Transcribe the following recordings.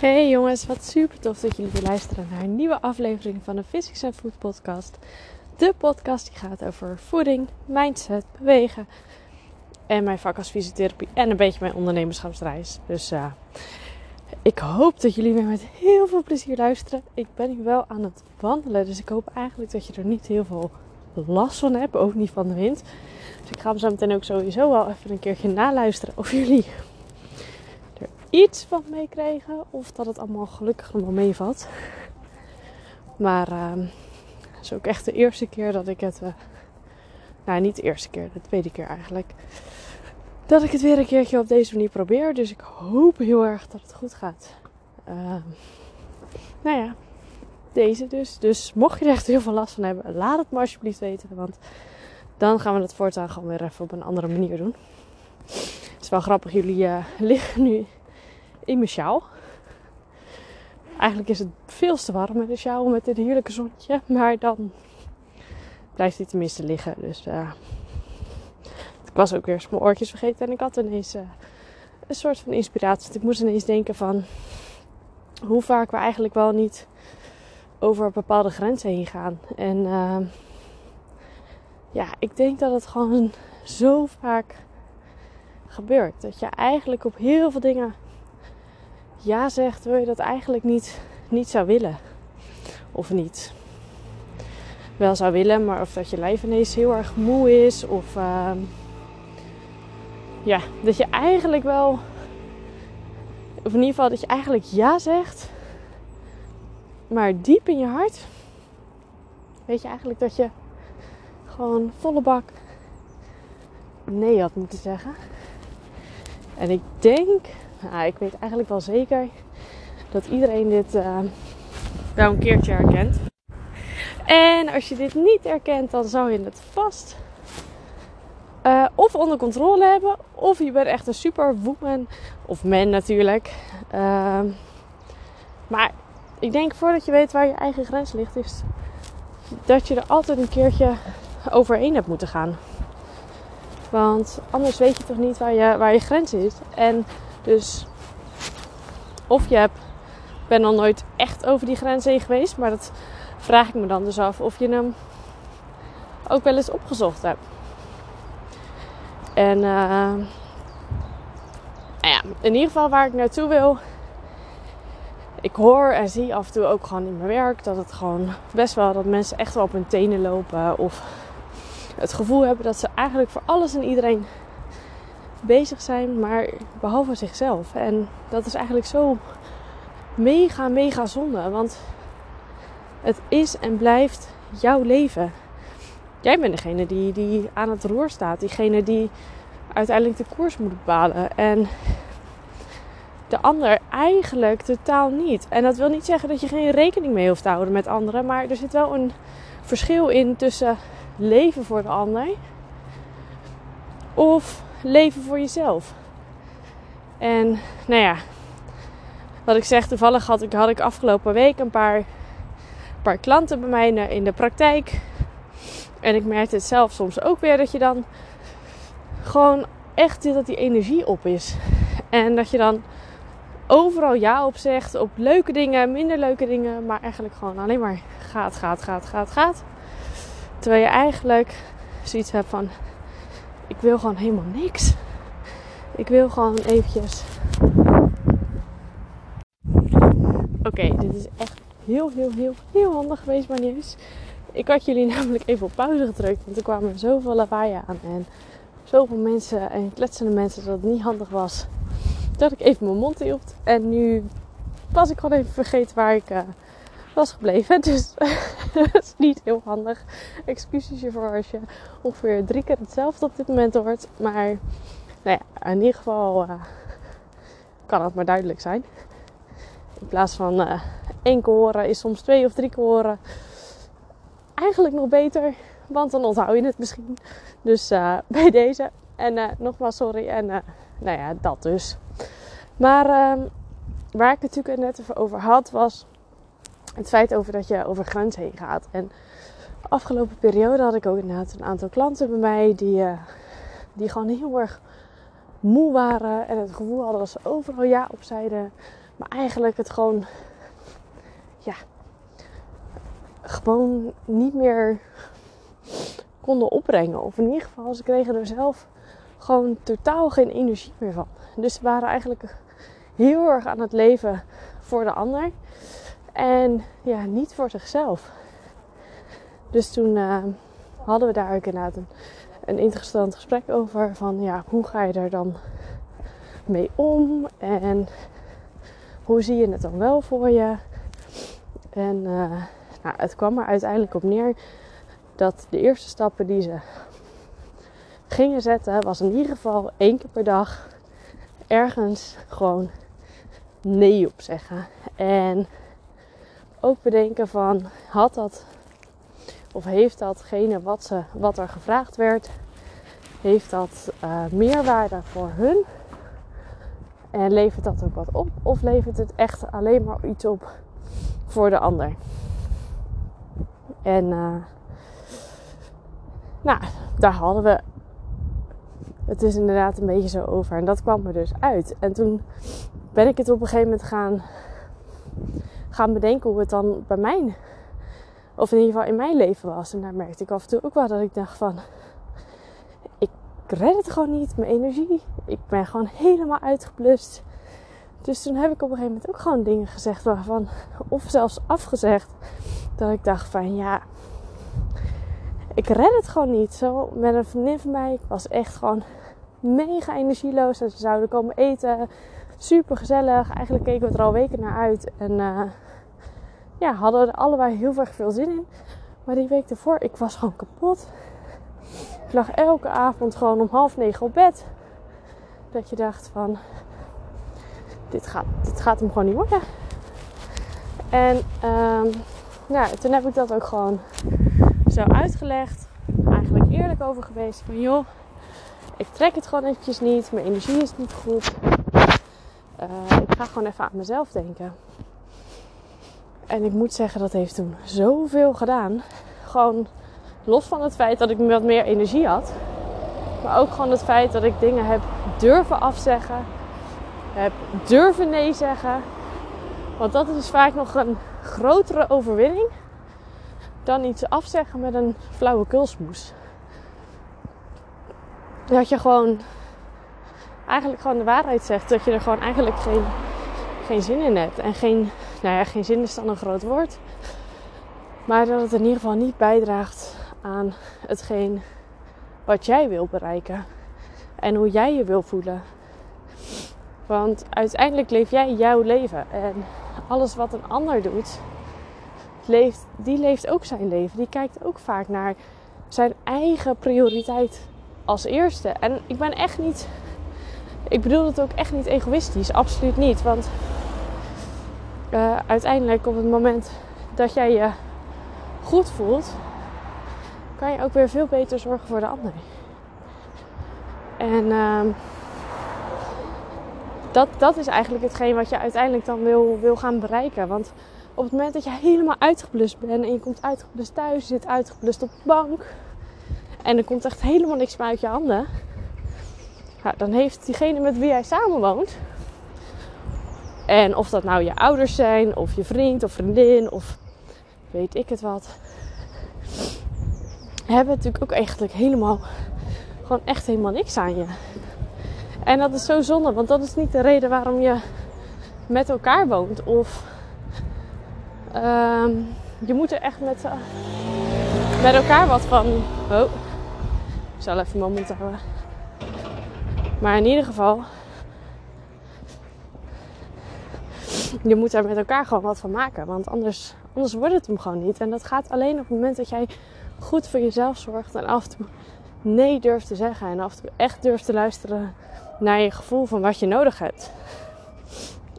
Hey jongens, wat super tof dat jullie weer luisteren naar een nieuwe aflevering van de Physics and Food podcast. De podcast die gaat over voeding, mindset, bewegen en mijn vak als fysiotherapie en een beetje mijn ondernemerschapsreis. Dus uh, ik hoop dat jullie weer met heel veel plezier luisteren. Ik ben nu wel aan het wandelen, dus ik hoop eigenlijk dat je er niet heel veel last van hebt, ook niet van de wind. Dus ik ga hem zo meteen ook sowieso wel even een keertje naluisteren of jullie iets van meekregen. Of dat het allemaal gelukkig nog meevalt. Maar uh, het is ook echt de eerste keer dat ik het. Uh, nou, niet de eerste keer, de tweede keer eigenlijk. Dat ik het weer een keertje op deze manier probeer. Dus ik hoop heel erg dat het goed gaat. Uh, nou ja, deze dus. Dus mocht je er echt heel veel last van hebben, laat het maar alsjeblieft weten. Want dan gaan we het voortaan gewoon weer even op een andere manier doen. Het is wel grappig, jullie uh, liggen nu in mijn sjaal. Eigenlijk is het veel te warm met de sjaal met dit heerlijke zonnetje. Maar dan blijft hij tenminste liggen. Dus uh, ik was ook weer mijn oortjes vergeten. En ik had ineens uh, een soort van inspiratie. Ik moest ineens denken van hoe vaak we eigenlijk wel niet over bepaalde grenzen heen gaan. En uh, ja, ik denk dat het gewoon zo vaak gebeurt. Dat je eigenlijk op heel veel dingen ja zegt, wil je dat eigenlijk niet, niet zou willen. Of niet. Wel zou willen, maar of dat je lijf ineens heel erg moe is. Of uh, ja, dat je eigenlijk wel. Of in ieder geval dat je eigenlijk ja zegt. Maar diep in je hart. Weet je eigenlijk dat je gewoon volle bak nee had moeten zeggen. En ik denk ik weet eigenlijk wel zeker dat iedereen dit uh, wel een keertje herkent. En als je dit niet herkent, dan zou je het vast uh, of onder controle hebben, of je bent echt een super woman of man natuurlijk. Uh, maar ik denk voordat je weet waar je eigen grens ligt, is dat je er altijd een keertje overheen hebt moeten gaan. Want anders weet je toch niet waar je, waar je grens is. En dus of je hebt, ben al nooit echt over die grens heen geweest, maar dat vraag ik me dan dus af of je hem ook wel eens opgezocht hebt. En uh, nou ja, in ieder geval waar ik naartoe wil. Ik hoor en zie af en toe ook gewoon in mijn werk dat het gewoon best wel dat mensen echt wel op hun tenen lopen. Of het gevoel hebben dat ze eigenlijk voor alles en iedereen bezig zijn, maar behalve zichzelf. En dat is eigenlijk zo mega, mega zonde. Want het is en blijft jouw leven. Jij bent degene die, die aan het roer staat. Diegene die uiteindelijk de koers moet bepalen. En de ander eigenlijk totaal niet. En dat wil niet zeggen dat je geen rekening mee hoeft te houden met anderen. Maar er zit wel een verschil in tussen leven voor de ander. Of leven voor jezelf. En nou ja, wat ik zeg, toevallig had ik, had ik afgelopen week een paar, paar klanten bij mij in de praktijk. En ik merkte het zelf soms ook weer dat je dan gewoon echt dat die energie op is. En dat je dan overal ja op zegt. Op leuke dingen, minder leuke dingen. Maar eigenlijk gewoon alleen maar gaat, gaat, gaat, gaat, gaat. Terwijl je eigenlijk zoiets hebt van ik wil gewoon helemaal niks. Ik wil gewoon eventjes. Oké, dit is echt heel, heel, heel, heel handig geweest, maar nieuws. Ik had jullie namelijk even op pauze gedrukt, want er kwamen zoveel lawaai aan en zoveel mensen en kletsende mensen dat het niet handig was. Dat ik even mijn mond hield. En nu was ik gewoon even vergeten waar ik uh, was gebleven. Dus dat is niet heel handig. Excuses hiervoor als je ongeveer drie keer hetzelfde op dit moment hoort. Maar nou ja, in ieder geval uh, kan het maar duidelijk zijn. In plaats van uh, één keer horen is soms twee of drie keer horen. Eigenlijk nog beter, want dan onthoud je het misschien. Dus uh, bij deze. En nogmaals sorry. En nou ja, dat dus. Maar ehm, waar ik het natuurlijk net even over had was het feit over dat je over grens heen gaat. En de afgelopen periode had ik ook inderdaad een aantal klanten bij mij die, uh, die gewoon heel erg moe waren en het gevoel hadden dat ze overal ja op zeiden, Maar eigenlijk het gewoon, ja, gewoon niet meer konden opbrengen. Of in ieder geval, ze kregen er zelf gewoon totaal geen energie meer van. Dus ze waren eigenlijk heel erg aan het leven voor de ander. En ja, niet voor zichzelf. Dus toen uh, hadden we daar ook inderdaad een, interessant gesprek over. Van ja, hoe ga je er dan mee om? En hoe zie je het dan wel voor je? En uh, nou, het kwam er uiteindelijk op neer dat de eerste stappen die ze gingen zetten, was in ieder geval één keer per dag ergens gewoon nee op zeggen. En ook bedenken van had dat of heeft datgene wat, ze, wat er gevraagd werd, heeft dat uh, meerwaarde voor hun? En levert dat ook wat op? Of levert het echt alleen maar iets op voor de ander? En uh, nou, daar hadden we het is inderdaad een beetje zo over. En dat kwam er dus uit. En toen ben ik het op een gegeven moment gaan, gaan bedenken hoe het dan bij mij, of in ieder geval in mijn leven was. En daar merkte ik af en toe ook wel dat ik dacht van, ik red het gewoon niet, mijn energie. Ik ben gewoon helemaal uitgeblust. Dus toen heb ik op een gegeven moment ook gewoon dingen gezegd waarvan, of zelfs afgezegd, dat ik dacht van ja, ik red het gewoon niet. Zo met een vriendin van mij, ik was echt gewoon mega energieloos. En ze zouden komen eten. Super gezellig. Eigenlijk keken we er al weken naar uit. En uh, ja, hadden er allebei heel erg veel zin in. Maar die week ervoor, ik was gewoon kapot. Ik lag elke avond gewoon om half negen op bed. Dat je dacht van, dit gaat, dit gaat hem gewoon niet worden. En um, ja, toen heb ik dat ook gewoon zo uitgelegd. Eigenlijk eerlijk over geweest. Van joh, ik trek het gewoon eventjes niet. Mijn energie is niet goed. Uh, ik ga gewoon even aan mezelf denken. En ik moet zeggen, dat heeft toen zoveel gedaan. Gewoon los van het feit dat ik wat meer energie had. Maar ook gewoon het feit dat ik dingen heb durven afzeggen. Heb durven nee zeggen. Want dat is vaak nog een grotere overwinning dan iets afzeggen met een flauwe kulsmoes. Dat je gewoon eigenlijk gewoon de waarheid zegt. Dat je er gewoon eigenlijk geen, geen zin in hebt. En geen, nou ja, geen zin is dan een groot woord. Maar dat het in ieder geval niet bijdraagt aan hetgeen wat jij wil bereiken. En hoe jij je wil voelen. Want uiteindelijk leef jij jouw leven. En alles wat een ander doet, leeft, die leeft ook zijn leven. Die kijkt ook vaak naar zijn eigen prioriteit als eerste. En ik ben echt niet. Ik bedoel het ook echt niet egoïstisch. Absoluut niet. Want uh, uiteindelijk op het moment dat jij je goed voelt, kan je ook weer veel beter zorgen voor de ander. En uh, dat, dat is eigenlijk hetgeen wat je uiteindelijk dan wil, wil gaan bereiken. Want op het moment dat je helemaal uitgeblust bent en je komt uitgeblust thuis, je zit uitgeblust op de bank en er komt echt helemaal niks meer uit je handen, ja, dan heeft diegene met wie jij samenwoont, en of dat nou je ouders zijn, of je vriend of vriendin, of weet ik het wat, hebben natuurlijk ook eigenlijk helemaal, gewoon echt helemaal niks aan je. En dat is zo zonde, want dat is niet de reden waarom je met elkaar woont. Of um, je moet er echt met, uh, met elkaar wat van. Oh, ik zal even mijn mond houden. Maar in ieder geval, je moet er met elkaar gewoon wat van maken. Want anders, anders wordt het hem gewoon niet. En dat gaat alleen op het moment dat jij goed voor jezelf zorgt en af en toe nee durft te zeggen. En af en toe echt durft te luisteren naar je gevoel van wat je nodig hebt.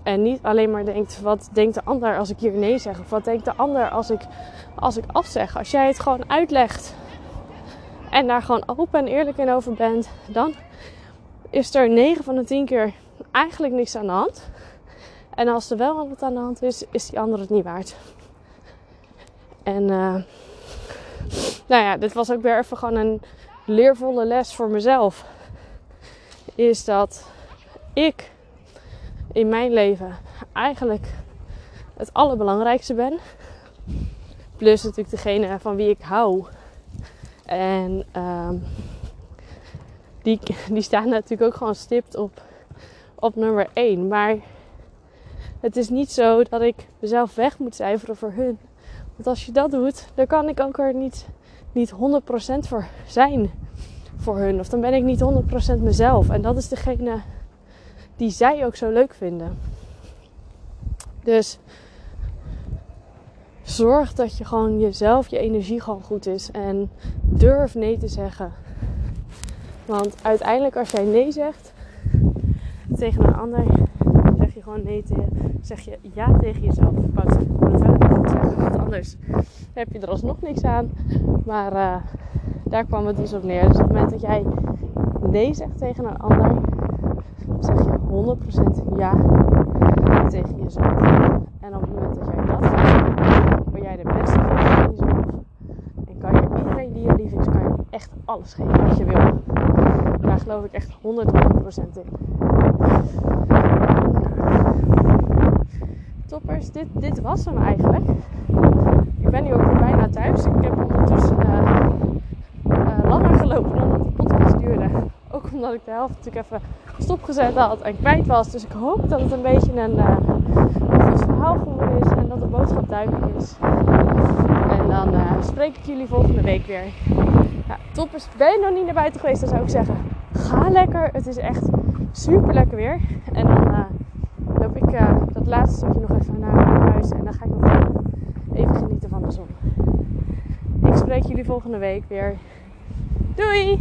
En niet alleen maar denkt, wat denkt de ander als ik hier nee zeg? Of wat denkt de ander als ik, als ik afzeg? Als jij het gewoon uitlegt en daar gewoon open en eerlijk in over bent, dan is er 9 van de 10 keer eigenlijk niks aan de hand. En als er wel wat aan de hand is, is die ander het niet waard. En uh, nou ja, dit was ook weer even gewoon een leervolle les voor mezelf. Is dat ik in mijn leven eigenlijk het allerbelangrijkste ben. Plus natuurlijk degene van wie ik hou. En ehm, die, die staan natuurlijk ook gewoon stipt op, op nummer 1. Maar het is niet zo dat ik mezelf weg moet cijferen voor hun. Want als je dat doet, dan kan ik ook er niet, niet 100% voor zijn voor hun. Of dan ben ik niet 100% mezelf. En dat is degene die zij ook zo leuk vinden. Dus zorg dat je gewoon jezelf, je energie gewoon goed is. En durf nee te zeggen. Want uiteindelijk als jij nee zegt tegen een ander, zeg je gewoon nee tegen, zeg je ja tegen jezelf. Want anders heb je er alsnog niks aan. Maar uh, daar kwam het dus op neer. Dus op het moment dat jij nee zegt tegen een ander, zeg je 100% ja tegen jezelf. En op het moment dat jij dat doet, ben jij de beste versie van jezelf. En kan je iedereen die je lief is, kan je echt alles geven wat je wil. Daar geloof ik echt 100% in. Toppers, dit, dit was hem eigenlijk. Ik ben nu ook weer bijna thuis. Ik heb ondertussen uh, uh, langer gelopen dan dat de podcast duurde. Ook omdat ik de helft natuurlijk even stopgezet had en kwijt was. Dus ik hoop dat het een beetje een, uh, goed verhaal geworden is en dat de boodschap duidelijk is. En dan spreek ik jullie volgende week weer. Ja, toppers, ben je nog niet naar buiten geweest, dan zou ik zeggen: ga lekker. Het is echt super lekker weer. En dan loop ik dat laatste stukje nog even naar huis en dan ga ik nog even genieten van de zon. Ik spreek jullie volgende week weer. Doei!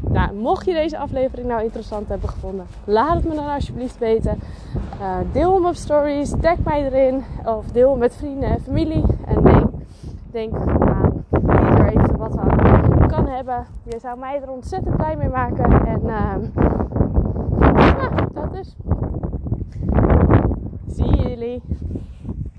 Nou, mocht je deze aflevering nou interessant hebben gevonden, laat het me dan alsjeblieft weten. Uh, deel hem op stories, tag mij erin of deel hem met vrienden en familie. En denk, denk aan wie er even wat aan kan Je zou mij er ontzettend blij mee maken. En uh, ja, dat is. Zie jullie.